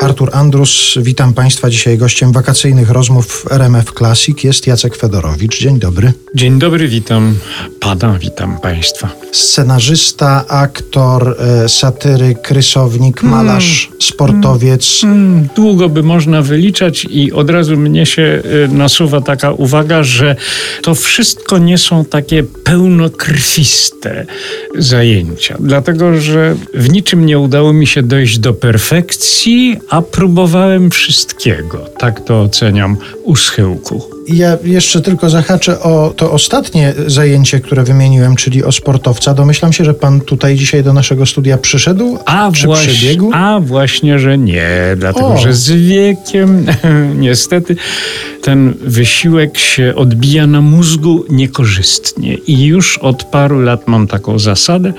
Artur Andrus, witam Państwa. Dzisiaj gościem wakacyjnych rozmów w RMF Classic jest Jacek Fedorowicz. Dzień dobry. Dzień dobry, witam Pana, witam Państwa. Scenarzysta, aktor, e, satyryk, rysownik, malarz, sportowiec. Hmm, długo by można wyliczać i od razu mnie się y, nasuwa taka uwaga, że to wszystko nie są takie pełnokrwiste zajęcia. Dlatego, że w niczym nie udało mi się dojść do perfekcji, a próbowałem wszystkiego. Tak to oceniam u schyłku. Ja jeszcze tylko zahaczę o to ostatnie zajęcie, które wymieniłem, czyli o sportowca. Domyślam się, że Pan tutaj dzisiaj do naszego studia przyszedł, A, czy właśnie, przybiegł? a właśnie, że nie, dlatego O. że z wiekiem niestety ten wysiłek się odbija na mózgu niekorzystnie. I już od paru lat mam taką zasadę,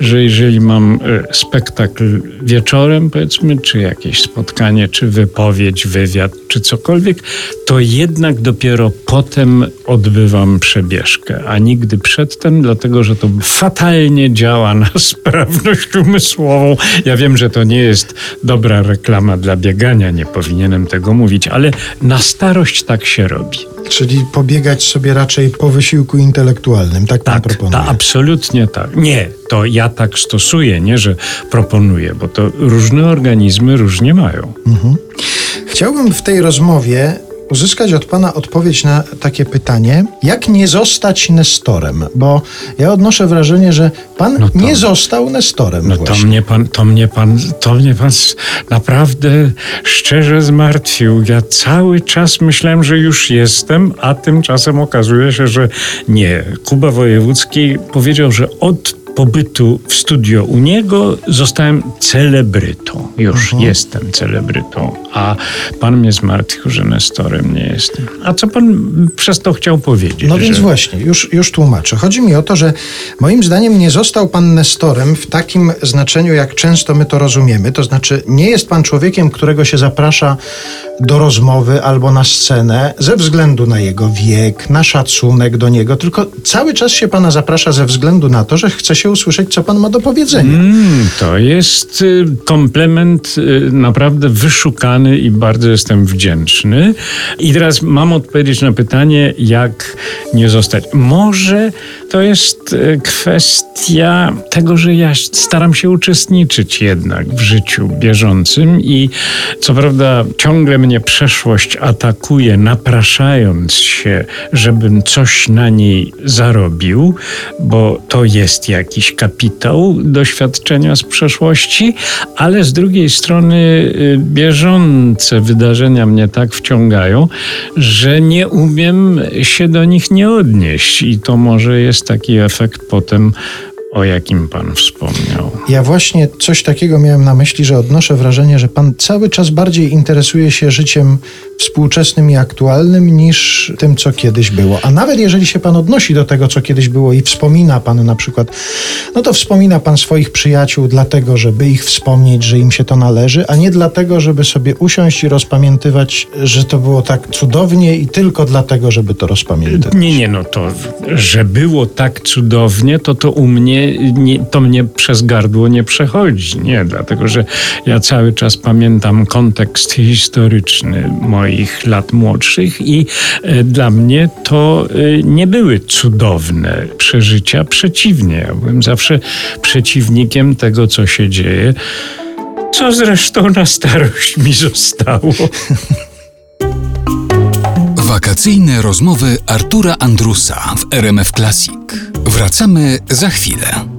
że jeżeli mam e, spektakl wieczorem, powiedzmy, czy jakieś spotkanie, czy wypowiedź, wywiad, czy cokolwiek, to jednak dopiero potem odbywam przebieżkę, a nigdy przedtem, dlatego że to fatalnie działa na sprawność umysłową. Ja wiem, że to nie jest dobra reklama dla biegania, nie powinienem tego mówić, ale na starość tak się robi. Czyli pobiegać sobie raczej po wysiłku intelektualnym, tak Pan Tak, proponuje? ta, absolutnie tak. Nie, to ja tak stosuję, nie, że proponuję, bo to różne organizmy różnie mają. Chciałbym w tej rozmowie uzyskać od Pana odpowiedź na takie pytanie, jak nie zostać Nestorem? Bo ja odnoszę wrażenie, że Pan No to- nie został Nestorem No to mnie pan, to mnie pan, to mnie pan naprawdę szczerze zmartwił. Ja cały czas myślałem, że już jestem, a tymczasem okazuje się, że nie. Kuba Wojewódzki powiedział, że od pobytu w studio u niego zostałem celebrytą. Już Mhm. jestem celebrytą, a pan mnie zmartwił, że Nestorem nie jestem. A co pan przez to chciał powiedzieć? No więc że... właśnie, już, już tłumaczę. Chodzi mi o to, że moim zdaniem nie został pan Nestorem w takim znaczeniu, jak często my to rozumiemy. To znaczy, nie jest pan człowiekiem, którego się zaprasza do rozmowy albo na scenę ze względu na jego wiek, na szacunek do niego, tylko cały czas się pana zaprasza ze względu na to, że chce się usłyszeć, co pan ma do powiedzenia. Mm, to jest y, komplement y, naprawdę wyszukany i bardzo jestem wdzięczny. I teraz mam odpowiedzieć na pytanie, jak nie zostać. Może to jest y, kwestia tego, że ja staram się uczestniczyć jednak w życiu bieżącym i co prawda ciągle mnie przeszłość atakuje, napraszając się, żebym coś na niej zarobił, bo to jest jakiś kapitał doświadczenia z przeszłości, ale z drugiej strony y, bieżące wydarzenia mnie tak wciągają, że nie umiem się do nich nie odnieść i to może jest taki efekt potem, o jakim pan wspomniał. Ja właśnie coś takiego miałem na myśli, że odnoszę wrażenie, że pan cały czas bardziej interesuje się życiem współczesnym i aktualnym niż tym, co kiedyś było. A nawet jeżeli się pan odnosi do tego, co kiedyś było i wspomina pan na przykład, no to wspomina pan swoich przyjaciół dlatego, żeby ich wspomnieć, że im się to należy, a nie dlatego, żeby sobie usiąść i rozpamiętywać, że to było tak cudownie i tylko dlatego, żeby to rozpamiętywać. Nie, nie, no to, że było tak cudownie, to to u mnie, nie, to mnie przez gardło nie przechodzi. Nie, dlatego że ja cały czas pamiętam kontekst historyczny moich lat młodszych i e, dla mnie to e, nie były cudowne przeżycia. Przeciwnie, ja byłem zawsze przeciwnikiem tego, co się dzieje. Co zresztą na starość mi zostało. Wakacyjne rozmowy Artura Andrusa w RMF Classic. Wracamy za chwilę.